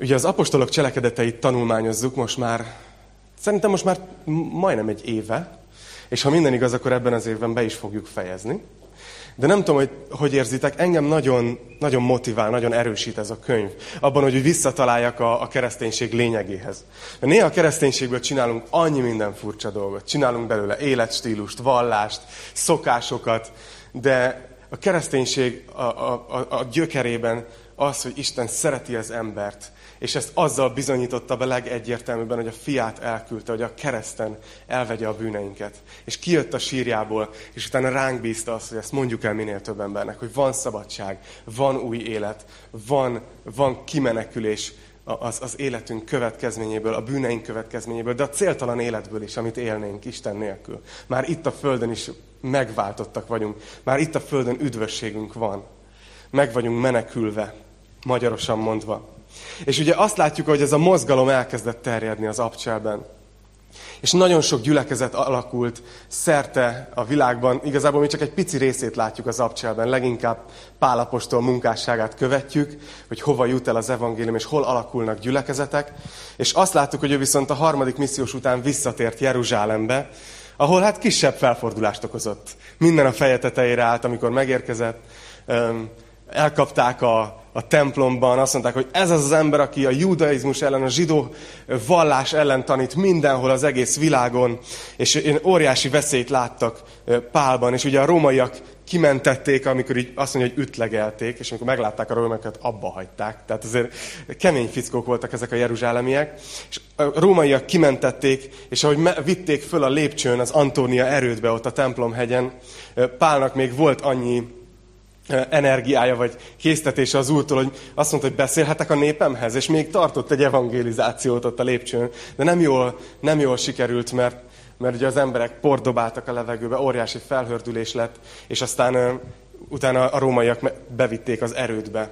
Ugye az apostolok cselekedeteit tanulmányozzuk most már, szerintem most már majdnem egy éve, és ha minden igaz, akkor ebben az évben be is fogjuk fejezni. De nem tudom, hogy hogy érzitek, engem nagyon, nagyon motivál, nagyon erősít ez a könyv. Abban, hogy visszataláljak a, a kereszténység lényegéhez. Mert néha a kereszténységből csinálunk annyi minden furcsa dolgot. Csinálunk belőle életstílust, vallást, szokásokat, de a kereszténység a, a, a, a gyökerében az, hogy Isten szereti az embert, és ezt azzal bizonyította be legegyértelműbben, hogy a fiát elküldte, hogy a kereszten elvegye a bűneinket. És kijött a sírjából, és utána ránk bízta azt, hogy ezt mondjuk el minél több embernek, hogy van szabadság, van új élet, van, van kimenekülés az, az életünk következményéből, a bűneink következményéből, de a céltalan életből is, amit élnénk Isten nélkül. Már itt a Földön is megváltottak vagyunk. Már itt a Földön üdvösségünk van. Meg vagyunk menekülve, magyarosan mondva. És ugye azt látjuk, hogy ez a mozgalom elkezdett terjedni az abcselben. És nagyon sok gyülekezet alakult szerte a világban. Igazából mi csak egy pici részét látjuk az abcselben. Leginkább Pálapostól munkásságát követjük, hogy hova jut el az evangélium, és hol alakulnak gyülekezetek. És azt láttuk, hogy ő viszont a harmadik missziós után visszatért Jeruzsálembe, ahol hát kisebb felfordulást okozott. Minden a feje tetejére állt, amikor megérkezett. Elkapták a, a templomban, azt mondták, hogy ez az az ember, aki a judaizmus ellen, a zsidó vallás ellen tanít mindenhol az egész világon, és én óriási veszélyt láttak Pálban, és ugye a rómaiak kimentették, amikor így azt mondja, hogy ütlegelték, és amikor meglátták a rómaiakat, abba hagyták. Tehát azért kemény fickók voltak ezek a jeruzsálemiek. És a rómaiak kimentették, és ahogy vitték föl a lépcsőn az Antónia erődbe ott a templomhegyen, Pálnak még volt annyi energiája vagy késztetése az úrtól, hogy azt mondta, hogy beszélhetek a népemhez, és még tartott egy evangelizációt ott a lépcsőn, de nem jól, nem jól sikerült, mert, mert ugye az emberek pordobáltak a levegőbe, óriási felhördülés lett, és aztán utána a rómaiak bevitték az erődbe.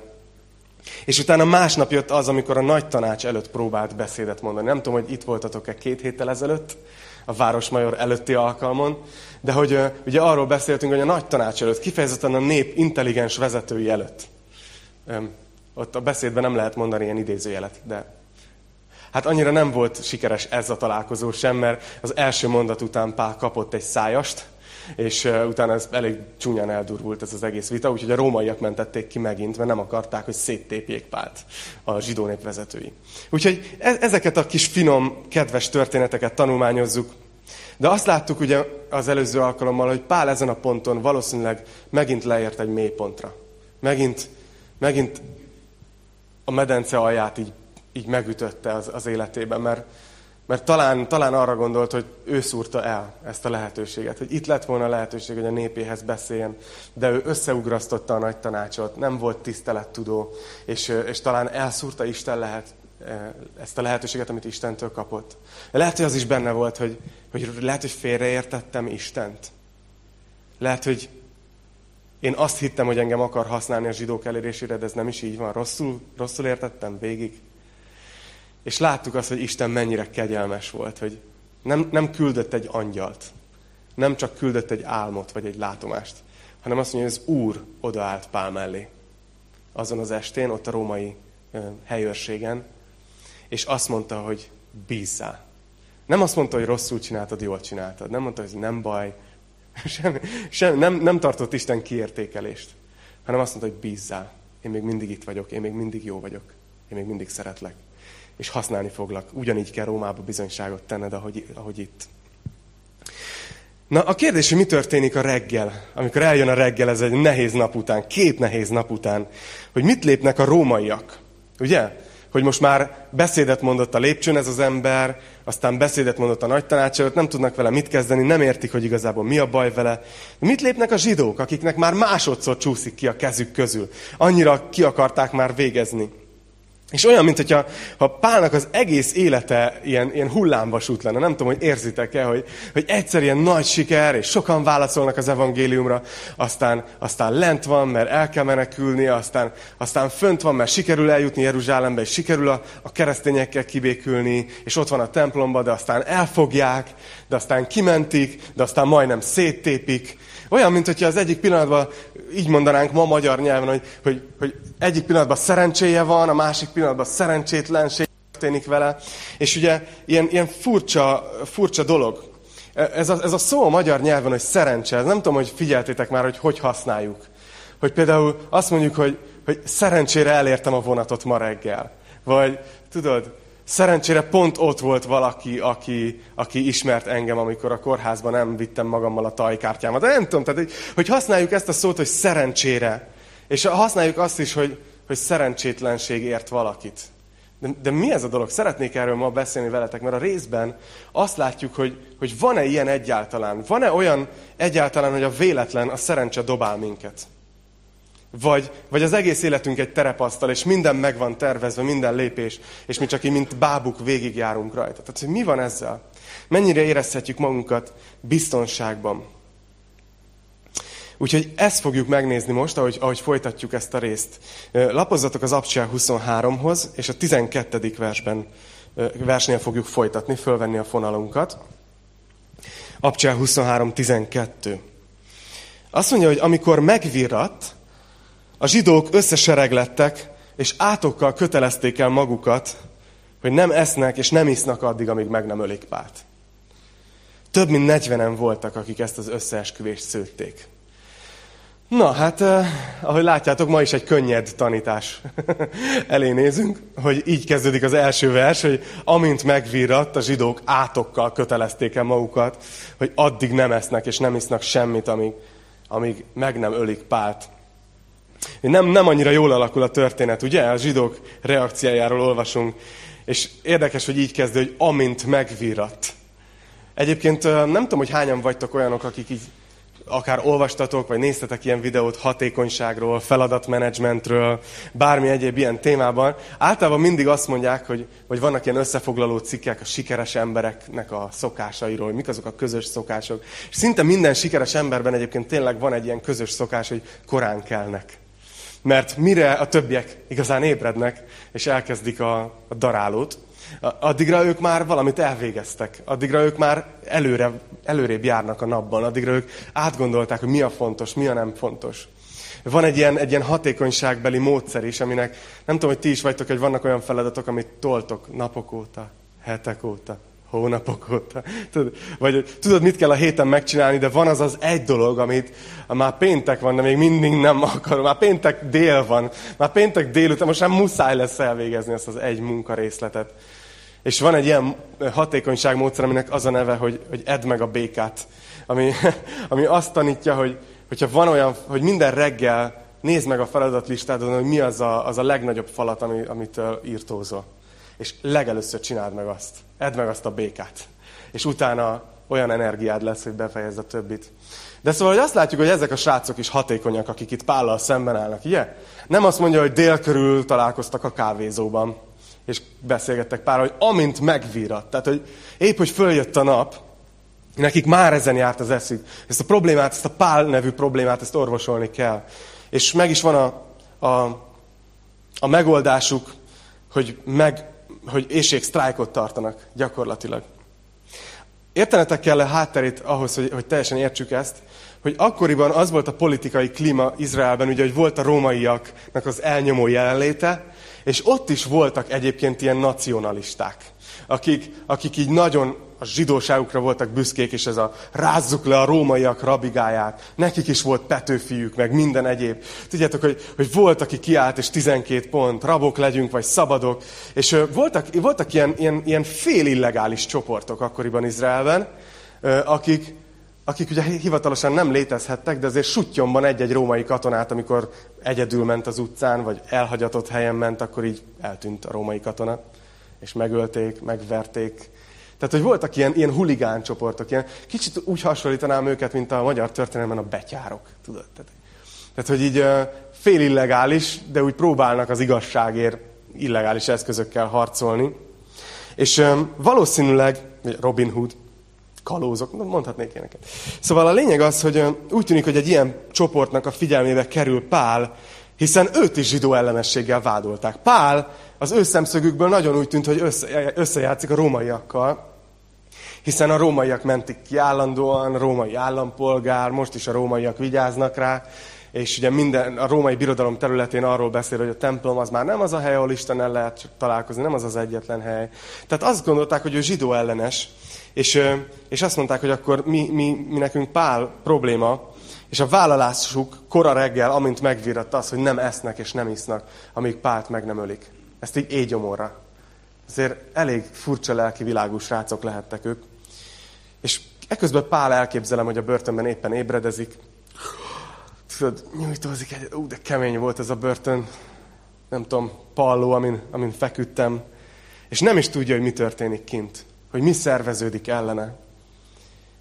És utána másnap jött az, amikor a nagy tanács előtt próbált beszédet mondani. Nem tudom, hogy itt voltatok-e két héttel ezelőtt, a Városmajor előtti alkalmon, de hogy ugye arról beszéltünk, hogy a nagy tanács előtt, kifejezetten a nép intelligens vezetői előtt. Ott a beszédben nem lehet mondani ilyen idézőjelet, de hát annyira nem volt sikeres ez a találkozó sem, mert az első mondat után Pál kapott egy szájast, és utána ez elég csúnyán eldurvult ez az egész vita, úgyhogy a rómaiak mentették ki megint, mert nem akarták, hogy széttépjék Pált a zsidó nép vezetői. Úgyhogy e- ezeket a kis finom, kedves történeteket tanulmányozzuk, de azt láttuk ugye az előző alkalommal, hogy Pál ezen a ponton valószínűleg megint leért egy mélypontra. Megint, megint a medence alját így, így megütötte az, az életében, mert mert talán, talán arra gondolt, hogy ő szúrta el ezt a lehetőséget, hogy itt lett volna a lehetőség, hogy a népéhez beszéljen, de ő összeugrasztotta a nagy tanácsot, nem volt tisztelettudó, és, és talán elszúrta Isten lehet, ezt a lehetőséget, amit Istentől kapott. Lehet, hogy az is benne volt, hogy, hogy lehet, hogy félreértettem Istent. Lehet, hogy én azt hittem, hogy engem akar használni a zsidók elérésére, de ez nem is így van. Rosszul, rosszul értettem végig. És láttuk azt, hogy Isten mennyire kegyelmes volt, hogy nem, nem küldött egy angyalt, nem csak küldött egy álmot vagy egy látomást, hanem azt mondja, hogy az Úr odaállt Pál mellé. Azon az estén, ott a római helyőrségen, és azt mondta, hogy bízzál. Nem azt mondta, hogy rosszul csináltad, jól csináltad. Nem mondta, hogy nem baj. Sem, sem, nem, nem tartott Isten kiértékelést. Hanem azt mondta, hogy bízzál. Én még mindig itt vagyok, én még mindig jó vagyok. Én még mindig szeretlek és használni foglak. Ugyanígy kell Rómába bizonyságot tenned, ahogy, ahogy itt. Na, a kérdés, hogy mi történik a reggel, amikor eljön a reggel, ez egy nehéz nap után, két nehéz nap után, hogy mit lépnek a rómaiak, ugye? Hogy most már beszédet mondott a lépcsőn ez az ember, aztán beszédet mondott a nagy tanács előtt, nem tudnak vele mit kezdeni, nem értik, hogy igazából mi a baj vele. Mit lépnek a zsidók, akiknek már másodszor csúszik ki a kezük közül? Annyira ki akarták már végezni. És olyan, mint hogyha ha Pálnak az egész élete ilyen, ilyen hullámvasút lenne. Nem tudom, hogy érzitek-e, hogy, hogy egyszer ilyen nagy siker, és sokan válaszolnak az evangéliumra, aztán, aztán lent van, mert el kell menekülni, aztán, aztán fönt van, mert sikerül eljutni Jeruzsálembe, és sikerül a, a keresztényekkel kibékülni, és ott van a templomba, de aztán elfogják, de aztán kimentik, de aztán majdnem széttépik, Olyan, mint hogyha az egyik pillanatban, így mondanánk ma magyar nyelven, hogy, hogy, hogy egyik pillanatban szerencséje van, a másik pillanatban szerencsétlenség történik vele. És ugye ilyen, ilyen furcsa, furcsa dolog. Ez a, ez a szó a magyar nyelven, hogy szerencse, ez nem tudom, hogy figyeltétek már, hogy hogy használjuk. Hogy például azt mondjuk, hogy, hogy szerencsére elértem a vonatot ma reggel. Vagy tudod, Szerencsére pont ott volt valaki, aki, aki ismert engem, amikor a kórházban nem vittem magammal a tajkártyámat. De nem tudom, tehát, hogy, hogy használjuk ezt a szót, hogy szerencsére. És használjuk azt is, hogy, hogy szerencsétlenség ért valakit. De, de mi ez a dolog? Szeretnék erről ma beszélni veletek, mert a részben azt látjuk, hogy, hogy van-e ilyen egyáltalán. Van-e olyan egyáltalán, hogy a véletlen, a szerencse dobál minket. Vagy, vagy az egész életünk egy terepasztal, és minden meg van tervezve, minden lépés, és mi csak így, mint bábuk végigjárunk rajta. Tehát, hogy mi van ezzel? Mennyire érezhetjük magunkat biztonságban? Úgyhogy ezt fogjuk megnézni most, ahogy, ahogy folytatjuk ezt a részt. Lapozzatok az Abcsel 23-hoz, és a 12. versben, versnél fogjuk folytatni, fölvenni a fonalunkat. Abcsel 23.12. Azt mondja, hogy amikor megvirrat, a zsidók összesereglettek, és átokkal kötelezték el magukat, hogy nem esznek és nem isznak addig, amíg meg nem ölik Pált. Több mint negyvenen voltak, akik ezt az összeesküvést szőtték. Na, hát, eh, ahogy látjátok, ma is egy könnyed tanítás elé nézünk, hogy így kezdődik az első vers, hogy amint megvirratt, a zsidók átokkal kötelezték el magukat, hogy addig nem esznek és nem isznak semmit, amíg, amíg meg nem ölik Pált. Nem, nem annyira jól alakul a történet, ugye? A zsidók reakciájáról olvasunk. És érdekes, hogy így kezdő, hogy amint megvírat. Egyébként nem tudom, hogy hányan vagytok olyanok, akik így akár olvastatok, vagy néztetek ilyen videót hatékonyságról, feladatmenedzsmentről, bármi egyéb ilyen témában. Általában mindig azt mondják, hogy, hogy vannak ilyen összefoglaló cikkek a sikeres embereknek a szokásairól, mik azok a közös szokások. És szinte minden sikeres emberben egyébként tényleg van egy ilyen közös szokás, hogy korán kelnek. Mert mire a többiek igazán ébrednek, és elkezdik a, a darálót, addigra ők már valamit elvégeztek. Addigra ők már előre, előrébb járnak a napban. Addigra ők átgondolták, hogy mi a fontos, mi a nem fontos. Van egy ilyen, egy ilyen hatékonyságbeli módszer is, aminek nem tudom, hogy ti is vagytok, hogy vannak olyan feladatok, amit toltok napok óta, hetek óta, hónapok óta. Tudod, vagy tudod, mit kell a héten megcsinálni, de van az az egy dolog, amit már péntek van, de még mindig nem akarom. Már péntek dél van. Már péntek délután, most már muszáj lesz elvégezni ezt az egy munkarészletet. És van egy ilyen hatékonyságmódszer, aminek az a neve, hogy, hogy edd meg a békát. Ami, ami azt tanítja, hogy hogyha van olyan, hogy minden reggel nézd meg a feladatlistádon, hogy mi az a, az a legnagyobb falat, ami, amitől írtózol. És legelőször csináld meg azt. Edd meg azt a békát. És utána olyan energiád lesz, hogy befejezd a többit. De szóval hogy azt látjuk, hogy ezek a srácok is hatékonyak, akik itt Pállal szemben állnak, ugye? Nem azt mondja, hogy dél körül találkoztak a kávézóban, és beszélgettek pár, hogy amint megvírat, tehát hogy épp, hogy följött a nap, nekik már ezen járt az eszük. Ezt a problémát, ezt a Pál nevű problémát, ezt orvosolni kell. És meg is van a, a, a megoldásuk, hogy, meg, hogy éjségsztrájkot tartanak gyakorlatilag. Értenetek kell a hátterét ahhoz, hogy, hogy teljesen értsük ezt, hogy akkoriban az volt a politikai klíma Izraelben, ugye, hogy volt a rómaiaknak az elnyomó jelenléte, és ott is voltak egyébként ilyen nacionalisták, akik, akik így nagyon a zsidóságukra voltak büszkék, és ez a rázzuk le a rómaiak rabigáját. Nekik is volt petőfiük, meg minden egyéb. Tudjátok, hogy, hogy volt, aki kiállt, és 12 pont, rabok legyünk, vagy szabadok. És voltak, voltak ilyen, ilyen, ilyen fél illegális csoportok akkoriban Izraelben, akik, akik ugye hivatalosan nem létezhettek, de azért sutyomban egy-egy római katonát, amikor egyedül ment az utcán, vagy elhagyatott helyen ment, akkor így eltűnt a római katona, és megölték, megverték. Tehát, hogy voltak ilyen, ilyen huligán csoportok, ilyen, kicsit úgy hasonlítanám őket, mint a magyar történelemben a betyárok, tudod? Tehát, hogy így fél illegális, de úgy próbálnak az igazságért illegális eszközökkel harcolni. És valószínűleg, Robin Hood, kalózok, mondhatnék ilyeneket. Szóval a lényeg az, hogy úgy tűnik, hogy egy ilyen csoportnak a figyelmébe kerül Pál, hiszen őt is zsidó ellenességgel vádolták. Pál az ő szemszögükből nagyon úgy tűnt, hogy össze, összejátszik a rómaiakkal, Hiszen a rómaiak mentik ki állandóan, római állampolgár, most is a rómaiak vigyáznak rá, és ugye minden, a római birodalom területén arról beszél, hogy a templom az már nem az a hely, ahol Istennel lehet találkozni, nem az az egyetlen hely. Tehát azt gondolták, hogy ő zsidó ellenes, és, és azt mondták, hogy akkor mi, mi, mi nekünk Pál probléma, és a vállalásuk kora reggel, amint megvíratta az, hogy nem esznek és nem isznak, amíg Pált meg nem ölik. Ezt így égyomorra. Azért elég furcsa lelki világú srácok lehettek ők. És ekközben Pál elképzelem, hogy a börtönben éppen ébredezik. Tudod, nyújtózik egy... Ú, de kemény volt ez a börtön. Nem tudom, palló, amin, amin feküdtem. És nem is tudja, hogy mi történik kint. Hogy mi szerveződik ellene.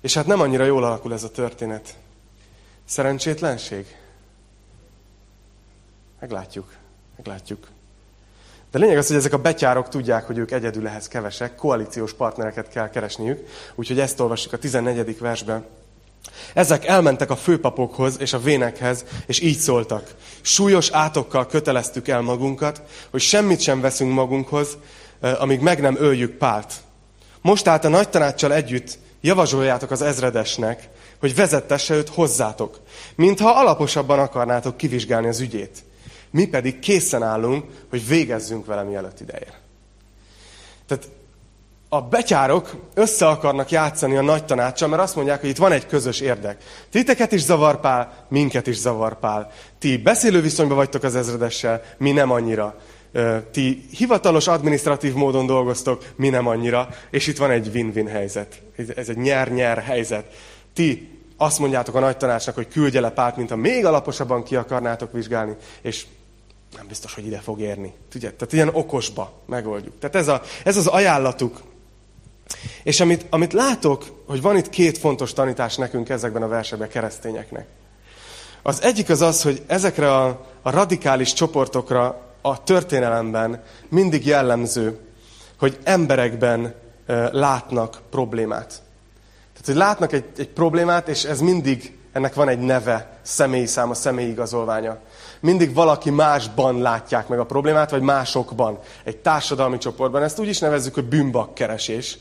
És hát nem annyira jól alakul ez a történet. Szerencsétlenség? Meglátjuk. Meglátjuk. De lényeg az, hogy ezek a betyárok tudják, hogy ők egyedül ehhez kevesek, koalíciós partnereket kell keresniük, úgyhogy ezt olvassuk a 14. versben. Ezek elmentek a főpapokhoz és a vénekhez, és így szóltak. Súlyos átokkal köteleztük el magunkat, hogy semmit sem veszünk magunkhoz, eh, amíg meg nem öljük Pált. Most tehát a nagy tanácssal együtt javasoljátok az ezredesnek, hogy vezettesse őt hozzátok, mintha alaposabban akarnátok kivizsgálni az ügyét. Mi pedig készen állunk, hogy végezzünk vele mielőtt ideér. Tehát a betyárok össze akarnak játszani a nagy tanácsa, mert azt mondják, hogy itt van egy közös érdek. Titeket is zavarpál, minket is zavarpál. Ti beszélő viszonyban vagytok az ezredessel, mi nem annyira. Ti hivatalos, administratív módon dolgoztok, mi nem annyira, és itt van egy win-win helyzet. Ez egy nyer-nyer helyzet. Ti azt mondjátok a nagy tanácsnak, hogy küldje le Pált, mint ha még alaposabban ki akarnátok vizsgálni, és nem biztos, hogy ide fog érni. Tudja? Tehát ilyen okosba megoldjuk. Tehát ez, a, ez az ajánlatuk. És amit, amit látok, hogy van itt két fontos tanítás nekünk ezekben a versekben keresztényeknek. Az egyik az az, hogy ezekre a, a radikális csoportokra a történelemben mindig jellemző, hogy emberekben e, látnak problémát. Tehát, hogy látnak egy, egy problémát, és ez mindig, ennek van egy neve, személyi száma, személyi igazolványa. Mindig valaki másban látják meg a problémát, vagy másokban, egy társadalmi csoportban. Ezt úgy is nevezzük, hogy bűnbakkeresés.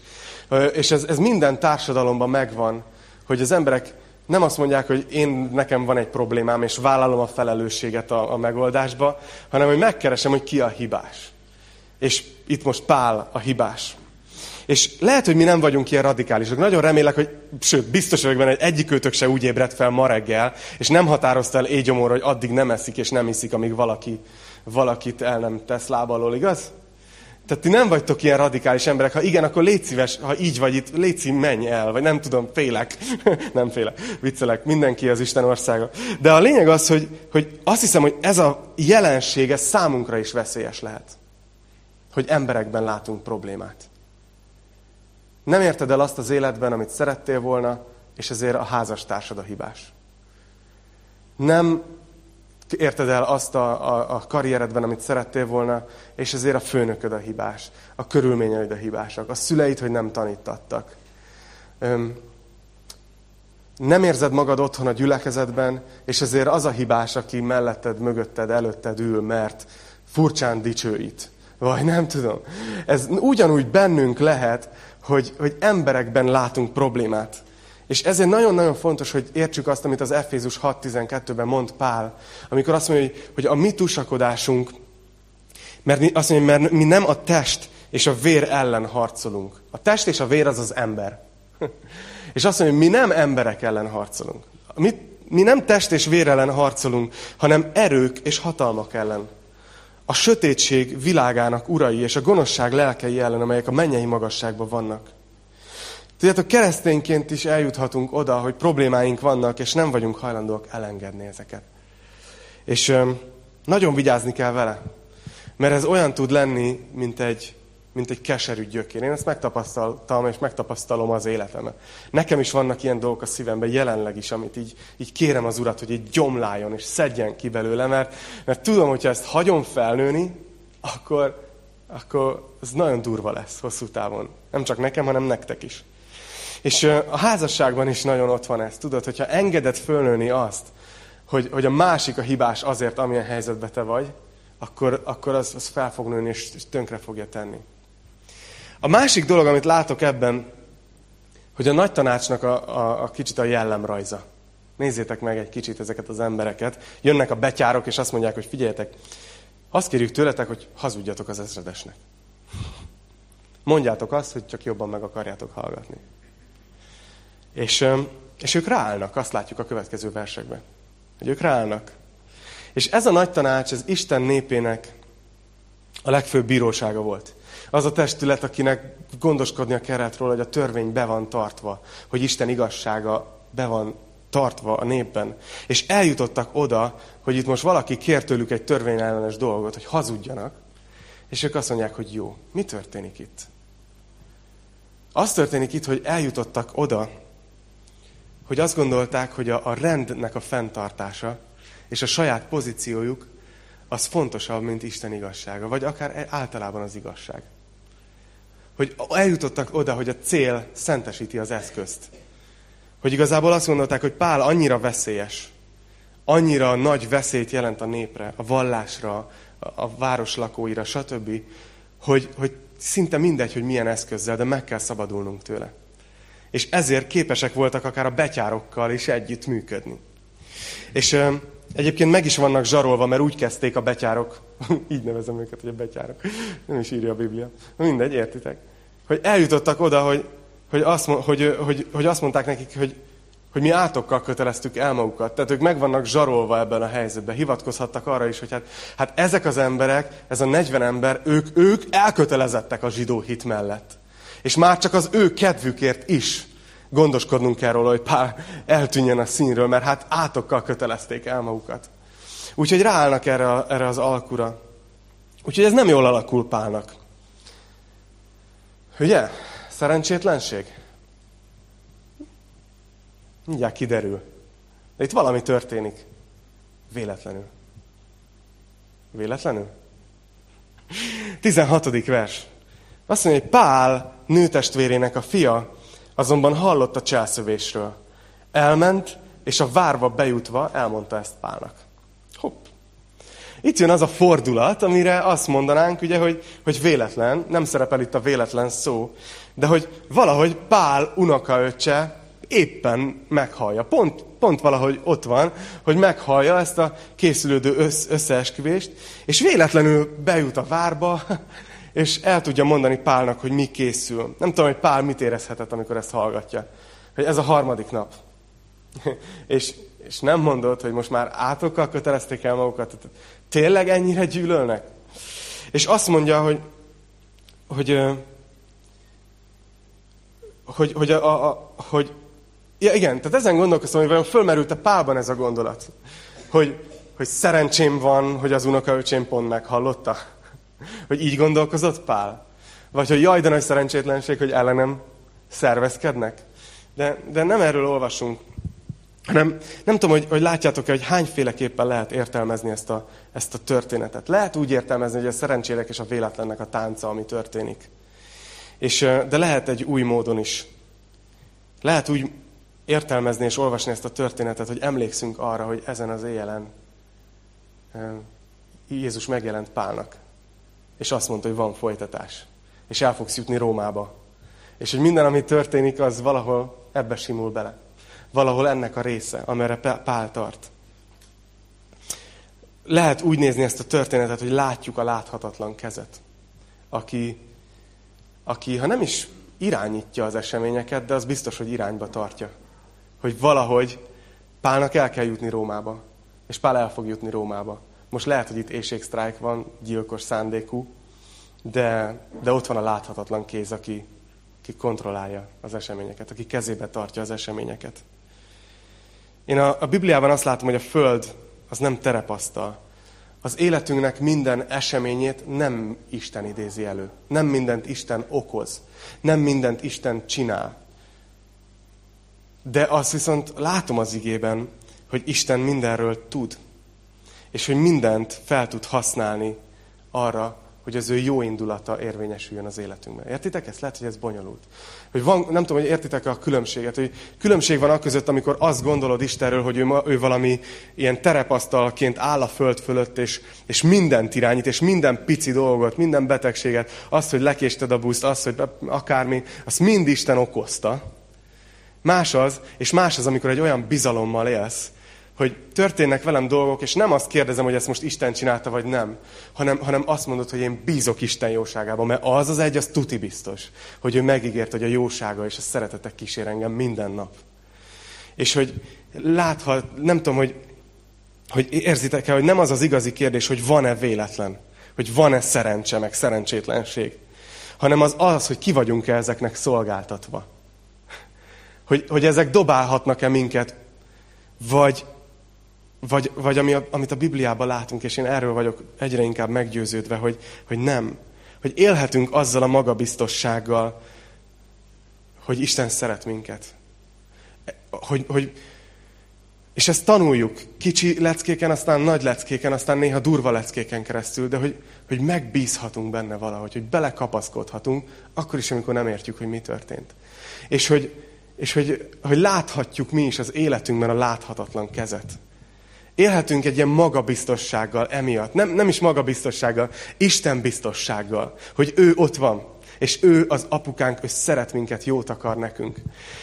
És ez, ez minden társadalomban megvan, hogy az emberek nem azt mondják, hogy én nekem van egy problémám, és vállalom a felelősséget a, a megoldásba, hanem hogy megkeresem, hogy ki a hibás. És itt most Pál a hibás. És lehet, hogy mi nem vagyunk ilyen radikálisok. Nagyon remélek, hogy, sőt, biztos vagyok benne, hogy egyikőtök se úgy ébredt fel ma reggel, és nem határozta el égyomóra, hogy addig nem eszik és nem iszik, amíg valaki, valakit el nem tesz lábalól, igaz? Tehát ti nem vagytok ilyen radikális emberek. Ha igen, akkor légy szíves, ha így vagy itt, légy szív, menj el. Vagy nem tudom, félek. nem félek. Viccelek. Mindenki az Isten országa. De a lényeg az, hogy, hogy azt hiszem, hogy ez a jelenség, ez számunkra is veszélyes lehet. Hogy emberekben látunk problémát. Nem érted el azt az életben, amit szerettél volna, és ezért a házastársad a hibás. Nem érted el azt a, a, a karrieredben, amit szerettél volna, és ezért a főnököd a hibás, a körülményeid a hibásak, a szüleid, hogy nem tanítattak. Öm, nem érzed magad otthon a gyülekezetben, és ezért az a hibás, aki melletted, mögötted, előtted ül, mert furcsán dicsőít. Vagy nem tudom. Ez ugyanúgy bennünk lehet, hogy, hogy emberekben látunk problémát. És ezért nagyon-nagyon fontos, hogy értsük azt, amit az Efézus 6.12-ben mond Pál, amikor azt mondja, hogy, hogy a mi tusakodásunk, mert azt mondja, mert mi nem a test és a vér ellen harcolunk. A test és a vér az az ember. és azt mondja, hogy mi nem emberek ellen harcolunk. Mi, mi nem test és vér ellen harcolunk, hanem erők és hatalmak ellen. A sötétség világának urai és a gonoszság lelkei ellen, amelyek a mennyei magasságban vannak. Tudjátok, keresztényként is eljuthatunk oda, hogy problémáink vannak, és nem vagyunk hajlandóak elengedni ezeket. És öm, nagyon vigyázni kell vele. Mert ez olyan tud lenni, mint egy, mint egy keserű gyökér. Én ezt megtapasztaltam, és megtapasztalom az életemben. Nekem is vannak ilyen dolgok a szívemben, jelenleg is, amit így, így kérem az Urat, hogy egy gyomláljon, és szedjen ki belőle, mert, mert tudom, hogyha ezt hagyom felnőni, akkor, akkor ez nagyon durva lesz hosszú távon. Nem csak nekem, hanem nektek is. És a házasságban is nagyon ott van ez. Tudod, hogyha engeded fölnőni azt, hogy, hogy a másik a hibás azért, amilyen helyzetben te vagy, akkor, akkor az, az fel fog nőni, és, tönkre fogja tenni. A másik dolog, amit látok ebben, hogy a nagy tanácsnak a, a, a kicsit a jellemrajza. Nézzétek meg egy kicsit ezeket az embereket. Jönnek a betyárok, és azt mondják, hogy figyeljetek, azt kérjük tőletek, hogy hazudjatok az ezredesnek. Mondjátok azt, hogy csak jobban meg akarjátok hallgatni. És, és ők ráállnak, azt látjuk a következő versekben. Hogy ők ráállnak. És ez a nagy tanács, ez Isten népének a legfőbb bírósága volt. Az a testület, akinek gondoskodnia kellett róla, hogy a törvény be van tartva, hogy Isten igazsága be van tartva a népben. És eljutottak oda, hogy itt most valaki kér tőlük egy törvényellenes dolgot, hogy hazudjanak, és ők azt mondják, hogy jó, mi történik itt? Az történik itt, hogy eljutottak oda, hogy azt gondolták, hogy a, a rendnek a fenntartása és a saját pozíciójuk az fontosabb, mint Isten igazsága, vagy akár általában az igazság. Hogy eljutottak oda, hogy a cél szentesíti az eszközt. Hogy igazából azt gondolták, hogy Pál annyira veszélyes, annyira nagy veszélyt jelent a népre, a vallásra, a város lakóira, stb., hogy, hogy szinte mindegy, hogy milyen eszközzel, de meg kell szabadulnunk tőle. És ezért képesek voltak akár a betyárokkal is együtt működni. És egyébként meg is vannak zsarolva, mert úgy kezdték a betyárok, így nevezem őket, hogy a betyárok, nem is írja a Biblia, mindegy, értitek? Hogy eljutottak oda, hogy, hogy, azt, hogy, hogy, hogy azt mondták nekik, hogy, hogy mi átokkal köteleztük el magukat. Tehát ők meg vannak zsarolva ebben a helyzetben. Hivatkozhattak arra is, hogy hát, hát ezek az emberek, ez a 40 ember, ők, ők elkötelezettek a zsidó hit mellett. És már csak az ő kedvükért is gondoskodnunk kell róla, hogy Pál eltűnjen a színről, mert hát átokkal kötelezték el magukat. Úgyhogy ráállnak erre, erre az alkura. Úgyhogy ez nem jól alakul Pálnak. Ugye? Szerencsétlenség? Mindjárt kiderül. De itt valami történik. Véletlenül. Véletlenül? 16. vers. Azt mondja, hogy Pál nőtestvérének a fia azonban hallott a cselszövésről. Elment, és a várva bejutva elmondta ezt Pálnak. Hopp. Itt jön az a fordulat, amire azt mondanánk, ugye, hogy, hogy véletlen, nem szerepel itt a véletlen szó, de hogy valahogy Pál unokaöccse éppen meghallja. Pont, pont valahogy ott van, hogy meghallja ezt a készülődő össz, összeesküvést, és véletlenül bejut a várba, és el tudja mondani Pálnak, hogy mi készül. Nem tudom, hogy Pál mit érezhetett, amikor ezt hallgatja. Hogy ez a harmadik nap. és, és nem mondod, hogy most már átokkal kötelezték el magukat. Tényleg ennyire gyűlölnek? És azt mondja, hogy, hogy, hogy, hogy, a, a, hogy ja, igen, tehát ezen gondolkoztam, hogy vajon fölmerült-e Pálban ez a gondolat. Hogy, hogy szerencsém van, hogy az unokaöcsém pont meghallotta. Hogy így gondolkozott Pál? Vagy hogy jaj, de nagy szerencsétlenség, hogy ellenem szervezkednek? De, de nem erről olvasunk, hanem nem tudom, hogy, hogy látjátok-e, hogy hányféleképpen lehet értelmezni ezt a, ezt a történetet. Lehet úgy értelmezni, hogy a szerencsélek és a véletlennek a tánca, ami történik. És, de lehet egy új módon is. Lehet úgy értelmezni és olvasni ezt a történetet, hogy emlékszünk arra, hogy ezen az éjjelen Jézus megjelent Pálnak és azt mondta, hogy van folytatás. És el fogsz jutni Rómába. És hogy minden, ami történik, az valahol ebbe simul bele. Valahol ennek a része, amire Pál tart. Lehet úgy nézni ezt a történetet, hogy látjuk a láthatatlan kezet, aki, aki ha nem is irányítja az eseményeket, de az biztos, hogy irányba tartja. Hogy valahogy Pálnak el kell jutni Rómába. És Pál el fog jutni Rómába. Most lehet, hogy itt éjségsztrájk van, gyilkos szándékú, de, de ott van a láthatatlan kéz, aki, aki kontrollálja az eseményeket, aki kezébe tartja az eseményeket. Én a, a Bibliában azt látom, hogy a Föld az nem terepasztal. Az életünknek minden eseményét nem Isten idézi elő. Nem mindent Isten okoz. Nem mindent Isten csinál. De azt viszont látom az igében, hogy Isten mindenről tud és hogy mindent fel tud használni arra, hogy az ő jó indulata érvényesüljön az életünkben. Értitek ezt? Lehet, hogy ez bonyolult. Hogy van, nem tudom, hogy értitek a különbséget, hogy különbség van között, amikor azt gondolod Istenről, hogy ő, ő valami ilyen terepasztalként áll a föld fölött, és, és mindent irányít, és minden pici dolgot, minden betegséget, azt, hogy lekésted a buszt, azt, hogy akármi, azt mind Isten okozta. Más az, és más az, amikor egy olyan bizalommal élsz, hogy történnek velem dolgok, és nem azt kérdezem, hogy ezt most Isten csinálta, vagy nem, hanem, hanem azt mondod, hogy én bízok Isten jóságában, mert az az egy, az tuti biztos, hogy ő megígért, hogy a jósága és a szeretetek kísér engem minden nap. És hogy láthat, nem tudom, hogy, hogy érzitek-e, hogy nem az az igazi kérdés, hogy van-e véletlen, hogy van-e szerencse, meg szerencsétlenség, hanem az az, hogy ki vagyunk-e ezeknek szolgáltatva. Hogy, hogy ezek dobálhatnak-e minket, vagy, vagy, vagy ami, amit a Bibliában látunk, és én erről vagyok egyre inkább meggyőződve, hogy, hogy nem. Hogy élhetünk azzal a magabiztossággal, hogy Isten szeret minket. Hogy, hogy, és ezt tanuljuk kicsi leckéken, aztán nagy leckéken, aztán néha durva leckéken keresztül, de hogy, hogy megbízhatunk benne valahogy, hogy belekapaszkodhatunk, akkor is, amikor nem értjük, hogy mi történt. És hogy, és hogy, hogy láthatjuk mi is az életünkben a láthatatlan kezet. Élhetünk egy ilyen magabiztossággal emiatt. Nem, nem is magabiztossággal, Isten biztossággal, hogy ő ott van. És ő az apukánk, ő szeret minket, jót akar nekünk.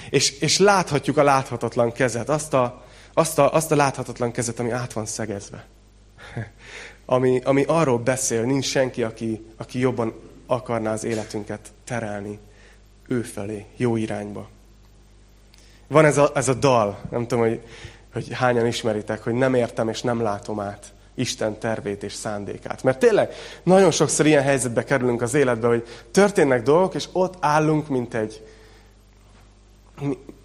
És, és láthatjuk a láthatatlan kezet, azt a, azt, a, azt a láthatatlan kezet, ami át van szegezve. Ami, ami arról beszél, nincs senki, aki, aki jobban akarná az életünket terelni ő felé, jó irányba. Van ez a, ez a dal, nem tudom, hogy, hogy hányan ismeritek, hogy nem értem és nem látom át Isten tervét és szándékát. Mert tényleg nagyon sokszor ilyen helyzetbe kerülünk az életbe, hogy történnek dolgok, és ott állunk, mint egy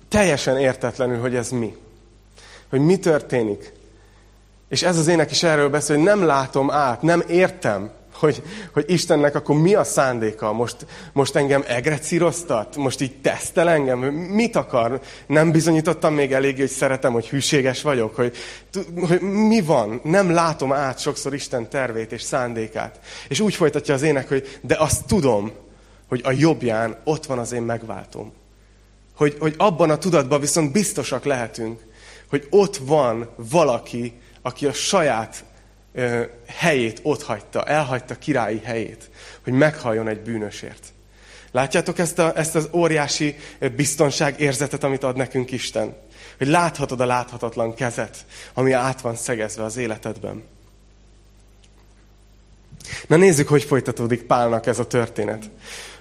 teljesen értetlenül, hogy ez mi. Hogy mi történik. És ez az ének is erről beszél, hogy nem látom át, nem értem, hogy, hogy Istennek akkor mi a szándéka? Most, most engem egrecíroztat? Most így tesztel engem? Mit akar? Nem bizonyítottam még elég, hogy szeretem, hogy hűséges vagyok? Hogy, hogy mi van? Nem látom át sokszor Isten tervét és szándékát. És úgy folytatja az ének, hogy de azt tudom, hogy a jobbján ott van az én megváltom. Hogy, hogy abban a tudatban viszont biztosak lehetünk, hogy ott van valaki, aki a saját helyét ott hagyta, elhagyta királyi helyét, hogy meghalljon egy bűnösért. Látjátok ezt, a, ezt az óriási biztonság érzetet, amit ad nekünk Isten? Hogy láthatod a láthatatlan kezet, ami át van szegezve az életedben. Na nézzük, hogy folytatódik Pálnak ez a történet.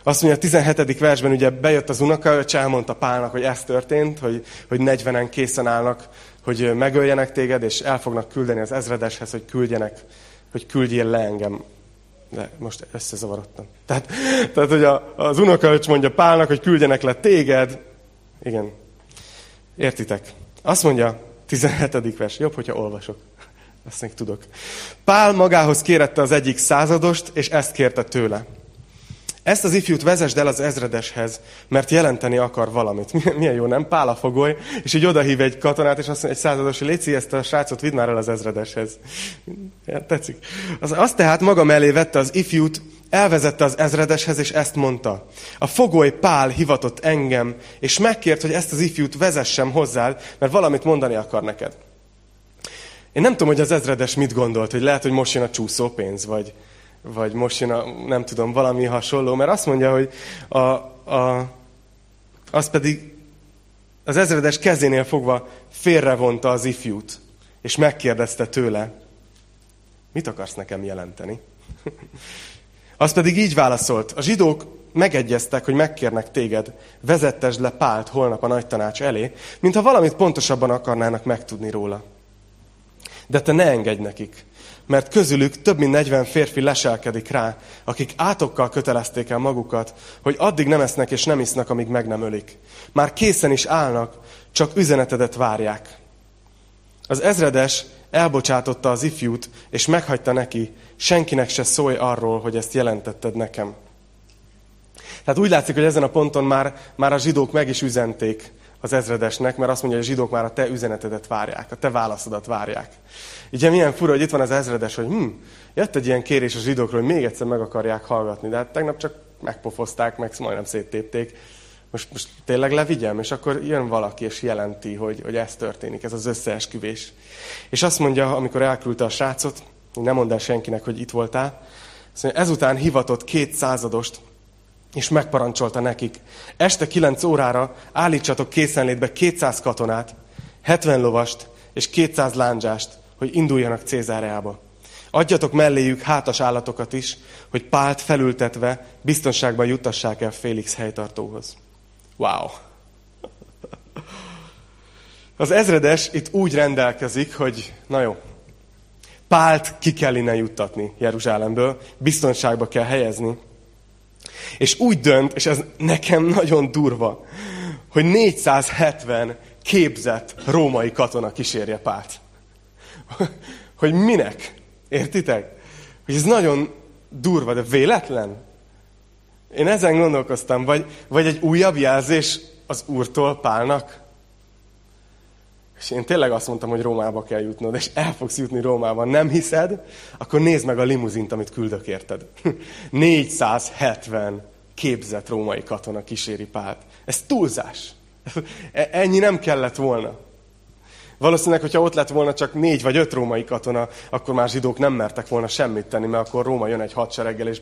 Azt mondja, a 17. versben ugye bejött az unokaöcs, elmondta Pálnak, hogy ez történt, hogy, hogy 40-en készen állnak hogy megöljenek téged, és el fognak küldeni az ezredeshez, hogy küldjenek, hogy küldjél le engem. De most összezavarodtam. Tehát, tehát hogy a, az unokaöcs mondja Pálnak, hogy küldjenek le téged. Igen. Értitek? Azt mondja, 17. vers. Jobb, hogyha olvasok. Ezt még tudok. Pál magához kérette az egyik századost, és ezt kérte tőle. Ezt az ifjút vezesd el az ezredeshez, mert jelenteni akar valamit. Milyen jó, nem? Pál a fogoly, és így odahív egy katonát, és azt mondja, egy százados, légy ezt a srácot, vidd már el az ezredeshez. Ja, tetszik. Az, azt tehát maga mellé vette az ifjút, elvezette az ezredeshez, és ezt mondta. A fogoly Pál hivatott engem, és megkért, hogy ezt az ifjút vezessem hozzád, mert valamit mondani akar neked. Én nem tudom, hogy az ezredes mit gondolt, hogy lehet, hogy most jön a csúszópénz, vagy, vagy most jön a, nem tudom, valami hasonló, mert azt mondja, hogy a, a, az pedig az ezredes kezénél fogva félrevonta az ifjút, és megkérdezte tőle, mit akarsz nekem jelenteni? az pedig így válaszolt, a zsidók megegyeztek, hogy megkérnek téged, vezettesd le Pált holnap a nagy tanács elé, mintha valamit pontosabban akarnának megtudni róla. De te ne engedj nekik, mert közülük több mint 40 férfi leselkedik rá, akik átokkal kötelezték el magukat, hogy addig nem esznek és nem isznak, amíg meg nem ölik. Már készen is állnak, csak üzenetedet várják. Az ezredes elbocsátotta az ifjút, és meghagyta neki, senkinek se szólj arról, hogy ezt jelentetted nekem. Tehát úgy látszik, hogy ezen a ponton már, már a zsidók meg is üzenték az ezredesnek, mert azt mondja, hogy a zsidók már a te üzenetedet várják, a te válaszodat várják. Ugye milyen fura, hogy itt van az ezredes, hogy hm, jött egy ilyen kérés a zsidókról, hogy még egyszer meg akarják hallgatni, de hát tegnap csak megpofozták, meg majdnem széttépték. Most, most tényleg levigyem, és akkor jön valaki, és jelenti, hogy, hogy ez történik, ez az összeesküvés. És azt mondja, amikor elküldte a srácot, nem mondd el senkinek, hogy itt voltál, azt mondja, ezután hivatott két századost, és megparancsolta nekik, este kilenc órára állítsatok készenlétbe 200 katonát, 70 lovast és 200 lándzsást, hogy induljanak Cézáreába. Adjatok melléjük hátas állatokat is, hogy pált felültetve biztonságban juttassák el Félix helytartóhoz. Wow! Az ezredes itt úgy rendelkezik, hogy na jó, Pált ki kell innen juttatni Jeruzsálemből, biztonságba kell helyezni. És úgy dönt, és ez nekem nagyon durva, hogy 470 képzett római katona kísérje Pált. hogy minek? Értitek? Hogy ez nagyon durva, de véletlen? Én ezen gondolkoztam, vagy, vagy egy újabb jelzés az Úrtól Pálnak? És én tényleg azt mondtam, hogy Rómába kell jutnod, és el fogsz jutni Rómába. Nem hiszed? Akkor nézd meg a limuzint, amit küldök érted. 470 képzett római katona kíséri Pált. Ez túlzás. E, ennyi nem kellett volna. Valószínűleg, hogyha ott lett volna csak négy vagy öt római katona, akkor már zsidók nem mertek volna semmit tenni, mert akkor Róma jön egy hadsereggel, és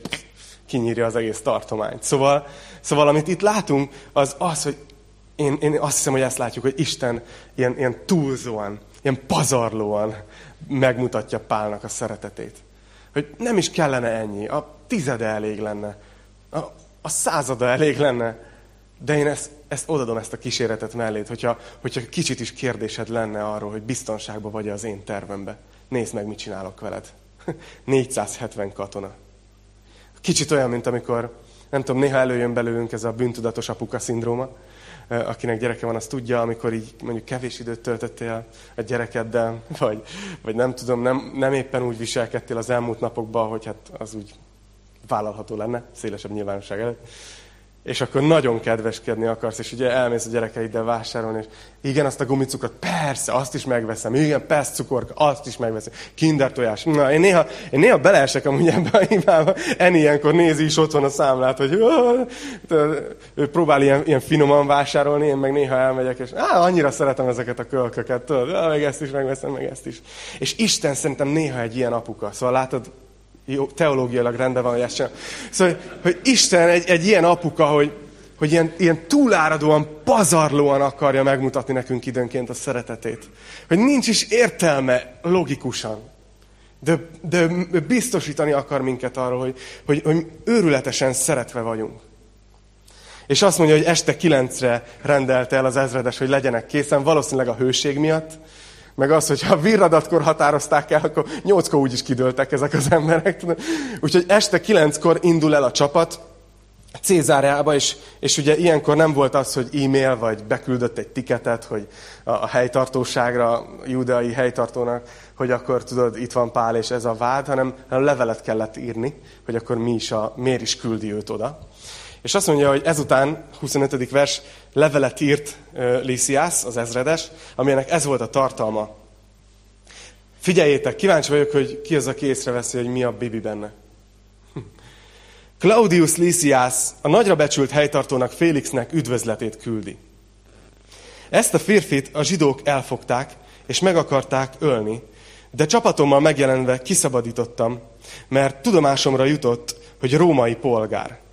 kinyírja az egész tartományt. Szóval, szóval amit itt látunk, az az, hogy én, én azt hiszem, hogy ezt látjuk, hogy Isten ilyen, ilyen túlzóan, ilyen pazarlóan megmutatja Pálnak a szeretetét. Hogy nem is kellene ennyi, a tizede elég lenne, a, a százada elég lenne, de én ezt, ezt odadom ezt a kíséretet mellét, hogyha, hogyha kicsit is kérdésed lenne arról, hogy biztonságban vagy az én tervembe. Nézd meg, mit csinálok veled. 470 katona. Kicsit olyan, mint amikor, nem tudom, néha előjön belőlünk ez a bűntudatos apuka szindróma, akinek gyereke van, az tudja, amikor így mondjuk kevés időt töltöttél a gyerekeddel, vagy, vagy nem tudom, nem, nem éppen úgy viselkedtél az elmúlt napokban, hogy hát az úgy vállalható lenne, szélesebb nyilvánosság előtt és akkor nagyon kedveskedni akarsz, és ugye elmész a gyerekeiddel vásárolni, és igen, azt a gumicukrot, persze, azt is megveszem, igen, persze cukorka, azt is megveszem, kinder tojás. Na, én néha, én néha beleesek amúgy ebbe a hibába, en ilyenkor nézi is otthon a számlát, hogy ő próbál ilyen, ilyen finoman vásárolni, én meg néha elmegyek, és á, annyira szeretem ezeket a kölköket, tudod, meg ezt is megveszem, meg ezt is. És Isten szerintem néha egy ilyen apuka. Szóval látod, jó, teológiailag rendben van, hogy ezt sem. Szóval, hogy Isten egy, egy ilyen apuka, hogy, hogy ilyen, ilyen túláradóan, pazarlóan akarja megmutatni nekünk időnként a szeretetét. Hogy nincs is értelme logikusan. De, de biztosítani akar minket arról, hogy, hogy, hogy őrületesen szeretve vagyunk. És azt mondja, hogy este kilencre rendelte el az ezredes, hogy legyenek készen, valószínűleg a hőség miatt, meg az, hogy ha virradatkor határozták el, akkor nyolckor úgyis kidőltek ezek az emberek. Úgyhogy este kilenckor indul el a csapat Cézáreába, és, és ugye ilyenkor nem volt az, hogy e-mail, vagy beküldött egy tiketet, hogy a, a helytartóságra, a judeai helytartónak, hogy akkor tudod, itt van Pál, és ez a vád, hanem, hanem levelet kellett írni, hogy akkor mi is a, miért is küldi őt oda. És azt mondja, hogy ezután, 25. vers, levelet írt Lysias, az ezredes, aminek ez volt a tartalma. Figyeljétek, kíváncsi vagyok, hogy ki az, aki észreveszi, hogy mi a bibi benne. Claudius Lysias a nagyra becsült helytartónak Félixnek üdvözletét küldi. Ezt a férfit a zsidók elfogták, és meg akarták ölni, de csapatommal megjelenve kiszabadítottam, mert tudomásomra jutott, hogy római polgár.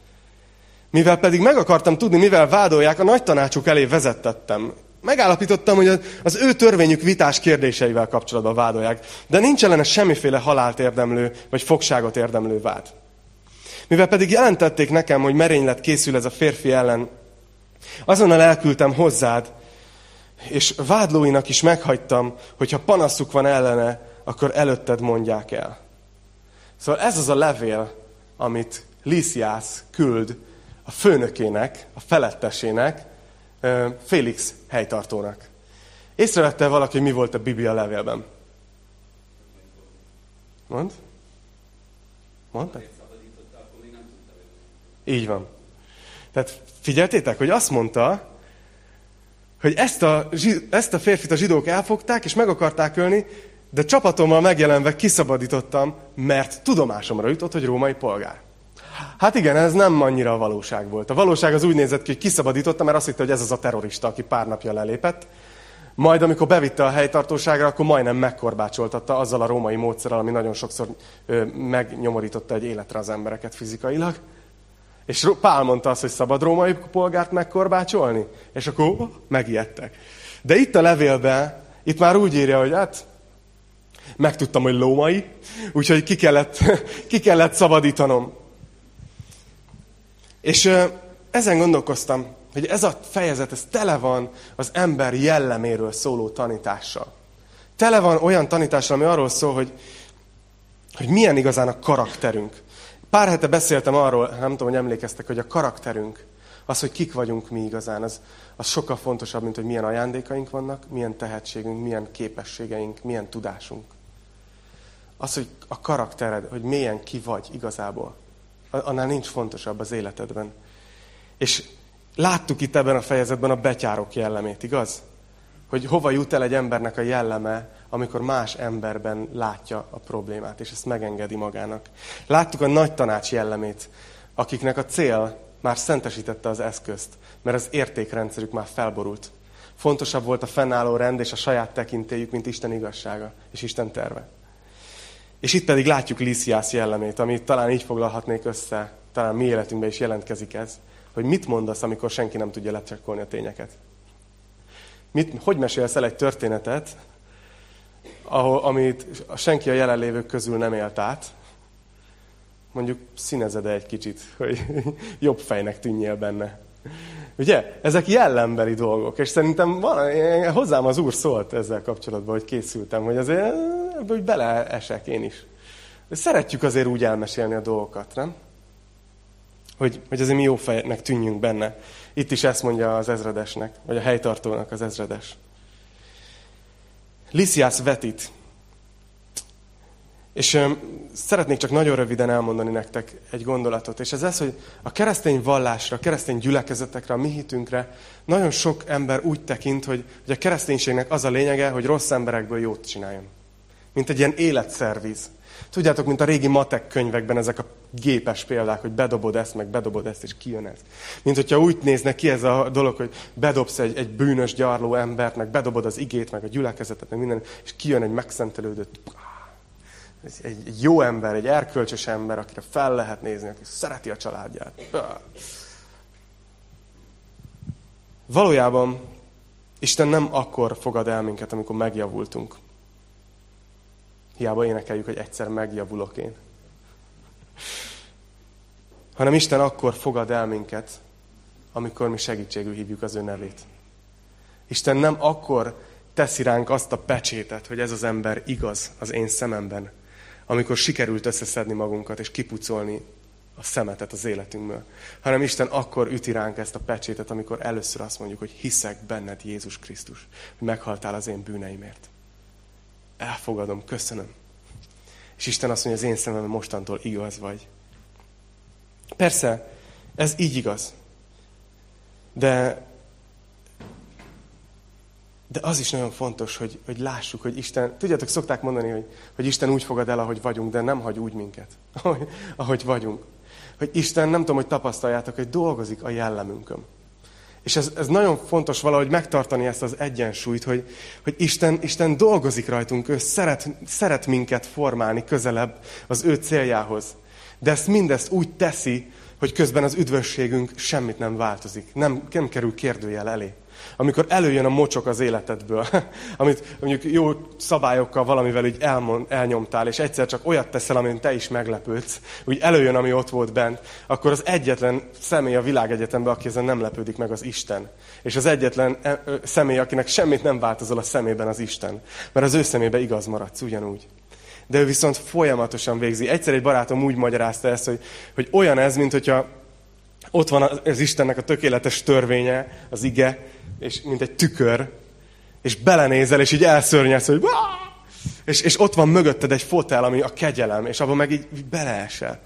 Mivel pedig meg akartam tudni, mivel vádolják, a nagy tanácsuk elé vezettettem. Megállapítottam, hogy az ő törvényük vitás kérdéseivel kapcsolatban vádolják, de nincs ellene semmiféle halált érdemlő, vagy fogságot érdemlő vád. Mivel pedig jelentették nekem, hogy merénylet készül ez a férfi ellen, azonnal elküldtem hozzád, és vádlóinak is meghagytam, hogyha panaszuk van ellene, akkor előtted mondják el. Szóval ez az a levél, amit Lysias küld a főnökének, a felettesének, Félix helytartónak. Észrevette valaki, hogy mi volt a Biblia levélben? Mond? Mondta? Így van. Tehát figyeltétek, hogy azt mondta, hogy ezt a, ezt a férfit a zsidók elfogták, és meg akarták ölni, de csapatommal megjelenve kiszabadítottam, mert tudomásomra jutott, hogy római polgár. Hát igen, ez nem annyira a valóság volt. A valóság az úgy nézett ki, hogy kiszabadította, mert azt hitte, hogy ez az a terrorista, aki pár napja lelépett. Majd, amikor bevitte a helytartóságra, akkor majdnem megkorbácsoltatta azzal a római módszerrel, ami nagyon sokszor ö, megnyomorította egy életre az embereket fizikailag. És Pál mondta azt, hogy szabad római polgárt megkorbácsolni? És akkor megijedtek. De itt a levélben, itt már úgy írja, hogy hát megtudtam, hogy lómai, úgyhogy ki kellett, ki kellett szabadítanom. És ezen gondolkoztam, hogy ez a fejezet, ez tele van az ember jelleméről szóló tanítással. Tele van olyan tanítással, ami arról szól, hogy, hogy milyen igazán a karakterünk. Pár hete beszéltem arról, nem tudom, hogy emlékeztek, hogy a karakterünk, az, hogy kik vagyunk mi igazán, az, az sokkal fontosabb, mint hogy milyen ajándékaink vannak, milyen tehetségünk, milyen képességeink, milyen tudásunk. Az, hogy a karaktered, hogy milyen ki vagy igazából, annál nincs fontosabb az életedben. És láttuk itt ebben a fejezetben a betyárok jellemét, igaz? Hogy hova jut el egy embernek a jelleme, amikor más emberben látja a problémát, és ezt megengedi magának. Láttuk a nagy tanács jellemét, akiknek a cél már szentesítette az eszközt, mert az értékrendszerük már felborult. Fontosabb volt a fennálló rend és a saját tekintélyük, mint Isten igazsága és Isten terve. És itt pedig látjuk Lísziász jellemét, amit talán így foglalhatnék össze, talán mi életünkben is jelentkezik ez, hogy mit mondasz, amikor senki nem tudja lecsekkolni a tényeket. Mit, hogy mesélsz el egy történetet, ahol, amit senki a jelenlévők közül nem élt át, mondjuk színezed egy kicsit, hogy jobb fejnek tűnjél benne. Ugye? Ezek jellembeli dolgok, és szerintem van, hozzám az úr szólt ezzel kapcsolatban, hogy készültem, hogy azért hogy beleesek én is. De szeretjük azért úgy elmesélni a dolgokat, nem? Hogy, hogy azért mi jó fejnek tűnjünk benne. Itt is ezt mondja az ezredesnek, vagy a helytartónak az ezredes. Lysias vetít. És ö, szeretnék csak nagyon röviden elmondani nektek egy gondolatot, és ez az, hogy a keresztény vallásra, a keresztény gyülekezetekre, a mi hitünkre nagyon sok ember úgy tekint, hogy, hogy a kereszténységnek az a lényege, hogy rossz emberekből jót csináljon. Mint egy ilyen életszerviz. Tudjátok, mint a régi matek könyvekben ezek a gépes példák, hogy bedobod ezt, meg bedobod ezt, és kijön ez. Mint hogyha úgy nézne ki ez a dolog, hogy bedobsz egy, egy bűnös, gyarló embert, meg bedobod az igét, meg a gyülekezetet, meg minden, és kijön egy megszentelődött, egy, jó ember, egy erkölcsös ember, akire fel lehet nézni, aki szereti a családját. Valójában Isten nem akkor fogad el minket, amikor megjavultunk. Hiába énekeljük, hogy egyszer megjavulok én. Hanem Isten akkor fogad el minket, amikor mi segítségül hívjuk az ő nevét. Isten nem akkor teszi ránk azt a pecsétet, hogy ez az ember igaz az én szememben, amikor sikerült összeszedni magunkat és kipucolni a szemetet az életünkből, hanem Isten akkor üti ránk ezt a pecsétet, amikor először azt mondjuk, hogy hiszek benned, Jézus Krisztus, hogy meghaltál az én bűneimért elfogadom, köszönöm. És Isten azt mondja, az én szememben mostantól igaz vagy. Persze, ez így igaz. De, de az is nagyon fontos, hogy, hogy lássuk, hogy Isten, tudjátok, szokták mondani, hogy, hogy Isten úgy fogad el, ahogy vagyunk, de nem hagy úgy minket, ahogy, ahogy vagyunk. Hogy Isten, nem tudom, hogy tapasztaljátok, hogy dolgozik a jellemünkön. És ez, ez nagyon fontos valahogy megtartani ezt az egyensúlyt, hogy, hogy Isten, Isten dolgozik rajtunk, ő szeret, szeret minket formálni közelebb az ő céljához. De ezt mindezt úgy teszi, hogy közben az üdvösségünk semmit nem változik, nem, nem kerül kérdőjel elé amikor előjön a mocsok az életedből, amit mondjuk jó szabályokkal valamivel így elmond, elnyomtál, és egyszer csak olyat teszel, amin te is meglepődsz, úgy előjön, ami ott volt bent, akkor az egyetlen személy a világegyetemben, aki ezen nem lepődik meg, az Isten. És az egyetlen e, személy, akinek semmit nem változol a szemében, az Isten. Mert az ő szemébe igaz maradsz ugyanúgy de ő viszont folyamatosan végzi. Egyszer egy barátom úgy magyarázta ezt, hogy, hogy olyan ez, mint hogyha ott van az Istennek a tökéletes törvénye, az ige, és mint egy tükör, és belenézel, és így elszörnyedsz, hogy és, és ott van mögötted egy fotel, ami a kegyelem, és abban meg így, így beleesel.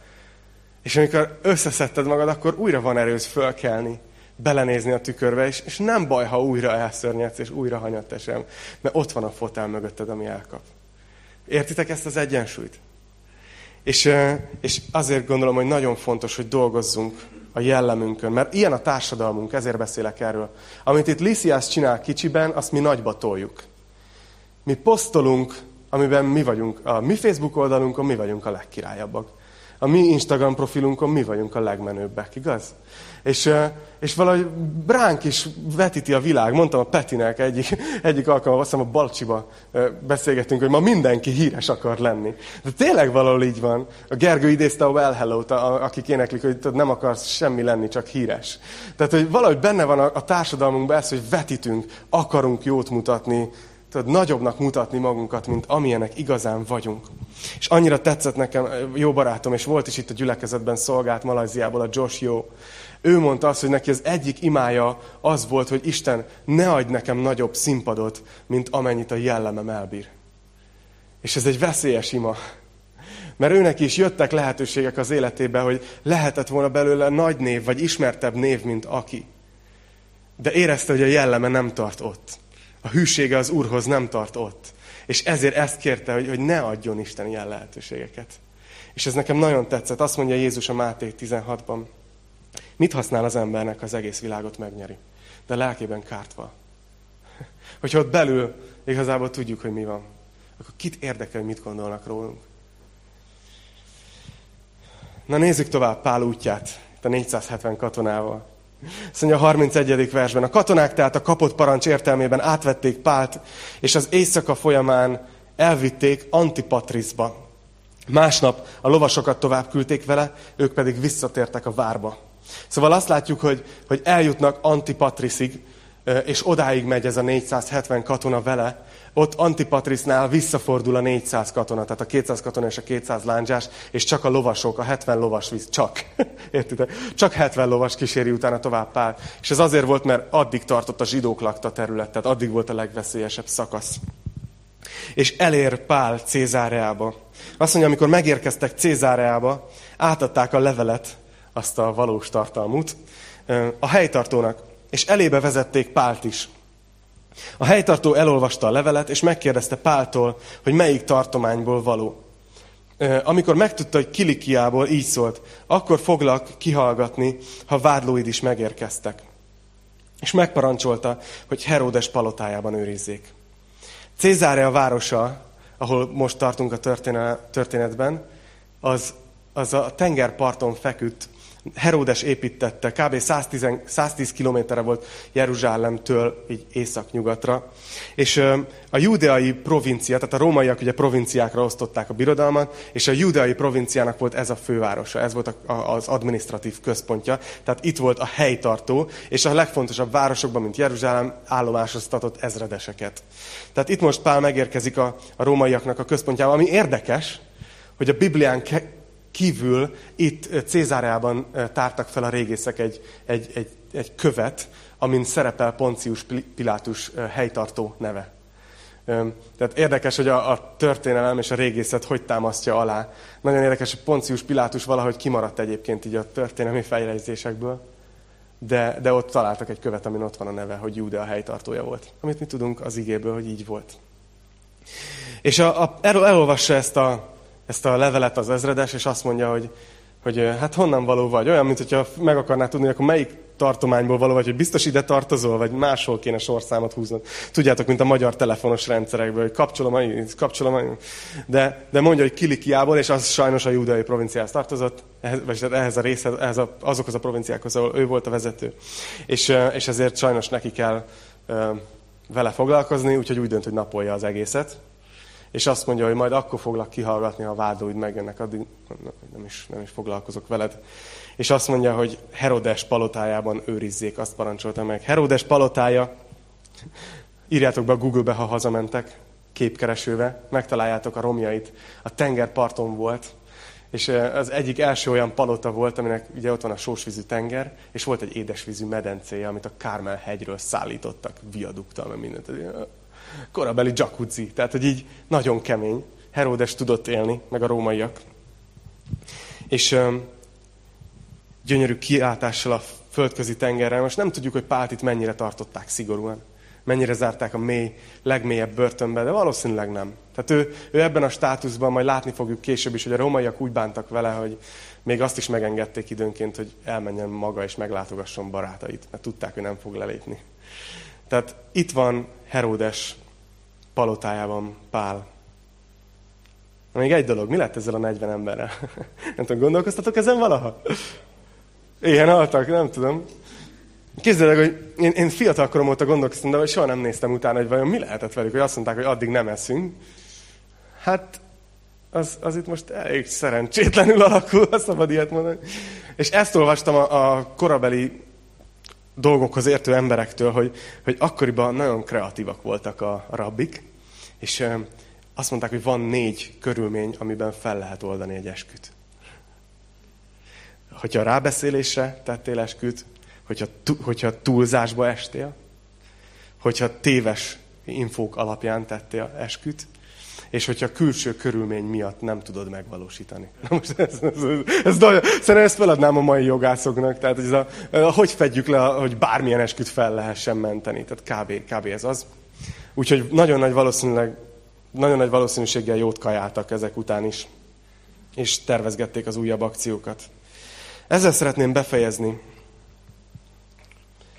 És amikor összeszedted magad, akkor újra van erőz fölkelni, belenézni a tükörbe, és, és nem baj, ha újra elszörnyedsz, és újra hanyat esem, mert ott van a fotel mögötted, ami elkap. Értitek ezt az egyensúlyt? És, és azért gondolom, hogy nagyon fontos, hogy dolgozzunk a jellemünkön. Mert ilyen a társadalmunk, ezért beszélek erről. Amit itt Lysias csinál kicsiben, azt mi nagyba toljuk. Mi posztolunk, amiben mi vagyunk, a mi Facebook oldalunkon mi vagyunk a legkirályabbak. A mi Instagram profilunkon mi vagyunk a legmenőbbek, igaz? És, és valahogy ránk is vetíti a világ. Mondtam a Petinek egyik, egyik alkalommal, azt hiszem a Balcsiba beszélgettünk, hogy ma mindenki híres akar lenni. De tényleg valahol így van. A Gergő idézte a Well Hello-t, akik éneklik, hogy nem akarsz semmi lenni, csak híres. Tehát, hogy valahogy benne van a, a társadalmunkban ez, hogy vetítünk, akarunk jót mutatni, tudod, nagyobbnak mutatni magunkat, mint amilyenek igazán vagyunk. És annyira tetszett nekem, jó barátom, és volt is itt a gyülekezetben szolgált Malajziából a Josh Jó. Ő mondta azt, hogy neki az egyik imája az volt, hogy Isten, ne adj nekem nagyobb színpadot, mint amennyit a jellemem elbír. És ez egy veszélyes ima. Mert őnek is jöttek lehetőségek az életébe, hogy lehetett volna belőle nagy név, vagy ismertebb név, mint aki. De érezte, hogy a jelleme nem tart ott. A hűsége az Úrhoz nem tart ott. És ezért ezt kérte, hogy, hogy ne adjon Isten ilyen lehetőségeket. És ez nekem nagyon tetszett. Azt mondja Jézus a Máté 16-ban. Mit használ az embernek, az egész világot megnyeri? De lelkében kártva. Hogyha ott belül igazából tudjuk, hogy mi van, akkor kit érdekel, hogy mit gondolnak rólunk? Na nézzük tovább Pál útját, itt a 470 katonával. Azt mondja a 31. versben, a katonák tehát a kapott parancs értelmében átvették Pált, és az éjszaka folyamán elvitték Antipatrisba. Másnap a lovasokat tovább küldték vele, ők pedig visszatértek a várba. Szóval azt látjuk, hogy, hogy eljutnak Antipatrisig, és odáig megy ez a 470 katona vele, ott Antipatrisnál visszafordul a 400 katona, tehát a 200 katona és a 200 lándzsás, és csak a lovasok, a 70 lovas visz, csak, értitek? Csak 70 lovas kíséri utána tovább Pál. És ez azért volt, mert addig tartott a zsidók lakta terület, tehát addig volt a legveszélyesebb szakasz. És elér Pál Cézáreába. Azt mondja, amikor megérkeztek Cézáreába, átadták a levelet, azt a valós tartalmut, a helytartónak, és elébe vezették Pált is. A helytartó elolvasta a levelet, és megkérdezte Páltól, hogy melyik tartományból való. Amikor megtudta, hogy Kilikiából így szólt, akkor foglak kihallgatni, ha vádlóid is megérkeztek. És megparancsolta, hogy Heródes palotájában őrizzék. A városa, ahol most tartunk a történetben, az, az a tengerparton feküdt Heródes építette, kb. 110, 110 kilométerre volt Jeruzsálemtől így északnyugatra. És a judeai provincia, tehát a rómaiak ugye provinciákra osztották a birodalmat, és a judeai provinciának volt ez a fővárosa, ez volt az administratív központja, tehát itt volt a helytartó, és a legfontosabb városokban, mint Jeruzsálem, állomásoztatott ezredeseket. Tehát itt most Pál megérkezik a, a rómaiaknak a központjába, ami érdekes, hogy a Biblián kívül itt Cézáreában tártak fel a régészek egy, egy, egy, egy követ, amin szerepel Poncius Pilátus helytartó neve. Tehát érdekes, hogy a, a történelem és a régészet hogy támasztja alá. Nagyon érdekes, hogy Poncius Pilátus valahogy kimaradt egyébként így a történelmi fejlesztésekből, de, de ott találtak egy követ, amin ott van a neve, hogy Júde helytartója volt. Amit mi tudunk az igéből, hogy így volt. És a, a, erről elolvassa ezt a, ezt a levelet az ezredes, és azt mondja, hogy, hogy hát honnan való vagy. Olyan, mint meg akarná tudni, akkor melyik tartományból való vagy, hogy biztos ide tartozol, vagy máshol kéne sorszámot húznod. Tudjátok, mint a magyar telefonos rendszerekből, hogy kapcsolom, kapcsolom, de, de mondja, hogy Kilikiából, és az sajnos a júdeai provinciához tartozott, vagy ehhez a részhez, ehhez a, azokhoz a provinciákhoz, ahol ő volt a vezető. És, és ezért sajnos neki kell vele foglalkozni, úgyhogy úgy dönt, hogy napolja az egészet és azt mondja, hogy majd akkor foglak kihallgatni, ha vádlóid megjönnek, addig nem is, nem is foglalkozok veled. És azt mondja, hogy Herodes palotájában őrizzék, azt parancsolta meg. Herodes palotája, írjátok be a Google-be, ha hazamentek, képkeresőbe, megtaláljátok a romjait. A tengerparton volt, és az egyik első olyan palota volt, aminek ugye ott van a sósvízű tenger, és volt egy édesvízű medencéje, amit a Kármel hegyről szállítottak viaduktal, meg mindent korabeli jacuzzi. Tehát, hogy így nagyon kemény. Heródes tudott élni, meg a rómaiak. És um, gyönyörű kiáltással a földközi tengerrel. Most nem tudjuk, hogy Pált itt mennyire tartották szigorúan. Mennyire zárták a mély, legmélyebb börtönbe, de valószínűleg nem. Tehát ő, ő ebben a státuszban, majd látni fogjuk később is, hogy a rómaiak úgy bántak vele, hogy még azt is megengedték időnként, hogy elmenjen maga és meglátogasson barátait, mert tudták, hogy nem fog lelépni. Tehát itt van Heródes palotájában Pál. Még egy dolog, mi lett ezzel a 40 emberrel? nem tudom, gondolkoztatok ezen valaha? Ilyen altak, nem tudom. Képzeld hogy én, én fiatalkorom óta gondolkoztam, de soha nem néztem utána, hogy vajon mi lehetett velük, hogy azt mondták, hogy addig nem eszünk. Hát, az, az itt most elég szerencsétlenül alakul, a szabad ilyet mondani. És ezt olvastam a, a korabeli dolgokhoz értő emberektől, hogy, hogy akkoriban nagyon kreatívak voltak a, rabbik, és azt mondták, hogy van négy körülmény, amiben fel lehet oldani egy esküt. Hogyha rábeszélésre tettél esküt, hogyha, hogyha túlzásba estél, hogyha téves infók alapján tettél esküt, és hogyha külső körülmény miatt nem tudod megvalósítani. Na most ez, ez, ez, ez nagyon, szerintem ezt feladnám a mai jogászoknak, tehát ez a, hogy fedjük le, hogy bármilyen esküt fel lehessen menteni. Tehát kb, kb. ez az. Úgyhogy nagyon nagy valószínűleg, nagyon nagy valószínűséggel jót kajáltak ezek után is, és tervezgették az újabb akciókat. Ezzel szeretném befejezni,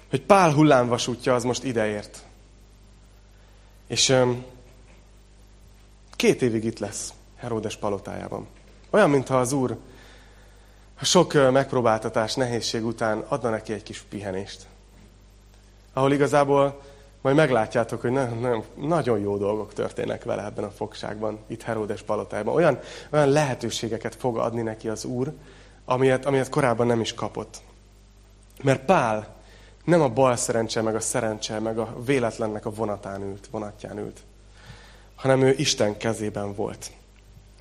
hogy Pál hullámvasútja az most ideért. És Két évig itt lesz Heródes palotájában. Olyan, mintha az úr a sok megpróbáltatás, nehézség után adna neki egy kis pihenést. Ahol igazából majd meglátjátok, hogy nagyon, nagyon, nagyon jó dolgok történnek vele ebben a fogságban, itt Heródes palotájában. Olyan, olyan lehetőségeket fog adni neki az Úr, amilyet, amilyet korábban nem is kapott. Mert Pál nem a bal szerencse, meg a szerencse, meg a véletlennek a vonatán ült, vonatján ült, hanem ő Isten kezében volt.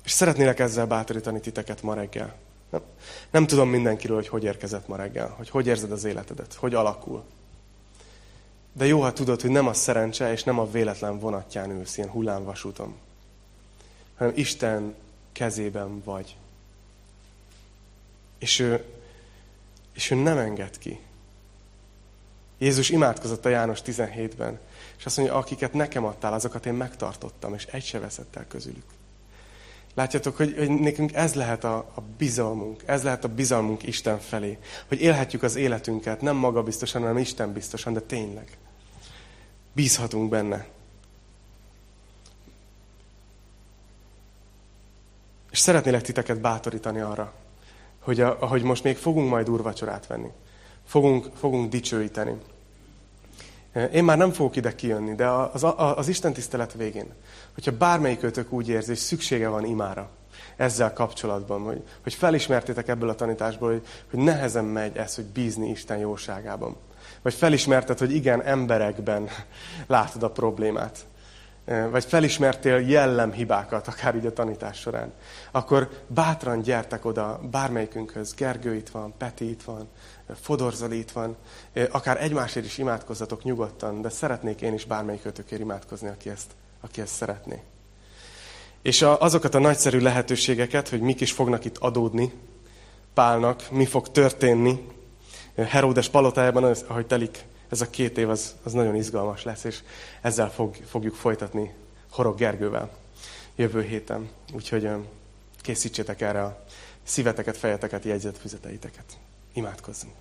És szeretnélek ezzel bátorítani titeket ma reggel. Nem, nem tudom mindenkiről, hogy hogy érkezett ma reggel, hogy hogy érzed az életedet, hogy alakul. De jó, ha tudod, hogy nem a szerencse és nem a véletlen vonatján ülsz ilyen hullámvasúton, hanem Isten kezében vagy. És ő, és ő nem enged ki. Jézus imádkozott a János 17-ben, és azt mondja, akiket nekem adtál, azokat én megtartottam, és egy se veszett el közülük. Látjátok, hogy, hogy nekünk ez lehet a, a bizalmunk, ez lehet a bizalmunk Isten felé. Hogy élhetjük az életünket, nem magabiztosan, hanem Isten biztosan, de tényleg. Bízhatunk benne. És szeretnélek titeket bátorítani arra, hogy a, ahogy most még fogunk majd úrvacsorát venni, fogunk, fogunk dicsőíteni, én már nem fogok ide kijönni, de az, az Isten tisztelet végén, hogyha bármelyikőtök úgy érzi, hogy szüksége van imára, ezzel kapcsolatban, hogy, hogy felismertétek ebből a tanításból, hogy, hogy nehezen megy ez, hogy bízni Isten jóságában. Vagy felismerted, hogy igen, emberekben látod a problémát. Vagy felismertél jellemhibákat, akár így a tanítás során. Akkor bátran gyertek oda bármelyikünkhöz. Gergő itt van, Peti itt van, Fodorzal itt van, akár egymásért is imádkozzatok nyugodtan, de szeretnék én is bármelyik ötökért imádkozni, aki ezt, aki ezt szeretné. És azokat a nagyszerű lehetőségeket, hogy mik is fognak itt adódni Pálnak, mi fog történni Heródes palotájában, az, ahogy telik ez a két év, az, az nagyon izgalmas lesz, és ezzel fog, fogjuk folytatni Horog Gergővel jövő héten. Úgyhogy készítsétek erre a szíveteket, fejeteket, jegyzetfüzeteiteket. Imádkozzunk.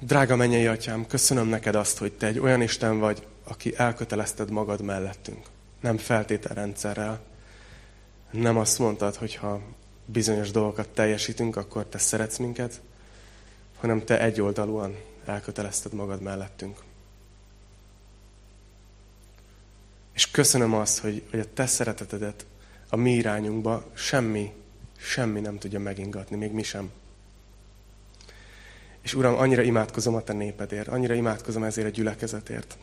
Drága mennyei atyám, köszönöm neked azt, hogy te egy olyan Isten vagy, aki elkötelezted magad mellettünk. Nem feltételrendszerrel. Nem azt mondtad, hogy ha bizonyos dolgokat teljesítünk, akkor te szeretsz minket, hanem te egyoldalúan elkötelezted magad mellettünk. És köszönöm azt, hogy, hogy a te szeretetedet a mi irányunkba semmi semmi nem tudja megingatni, még mi sem. És Uram, annyira imádkozom a Te népedért, annyira imádkozom ezért a gyülekezetért,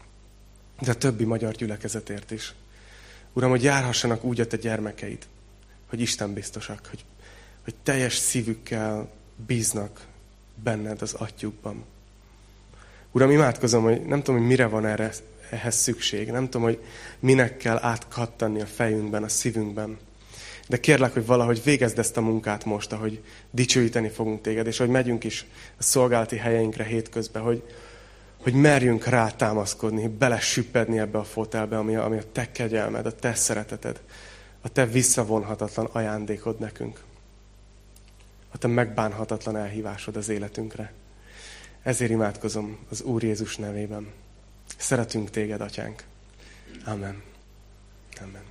de a többi magyar gyülekezetért is. Uram, hogy járhassanak úgy a Te gyermekeid, hogy Isten biztosak, hogy, hogy teljes szívükkel bíznak benned az atyukban. Uram, imádkozom, hogy nem tudom, hogy mire van erre, ehhez szükség. Nem tudom, hogy minek kell átkattanni a fejünkben, a szívünkben. De kérlek, hogy valahogy végezd ezt a munkát most, ahogy dicsőíteni fogunk téged, és hogy megyünk is a szolgálati helyeinkre hétközben, hogy, hogy merjünk rá támaszkodni, belesüppedni ebbe a fotelbe, ami a, ami a te kegyelmed, a te szereteted, a te visszavonhatatlan ajándékod nekünk. A te megbánhatatlan elhívásod az életünkre. Ezért imádkozom az Úr Jézus nevében. Szeretünk téged, atyánk. Amen. Amen.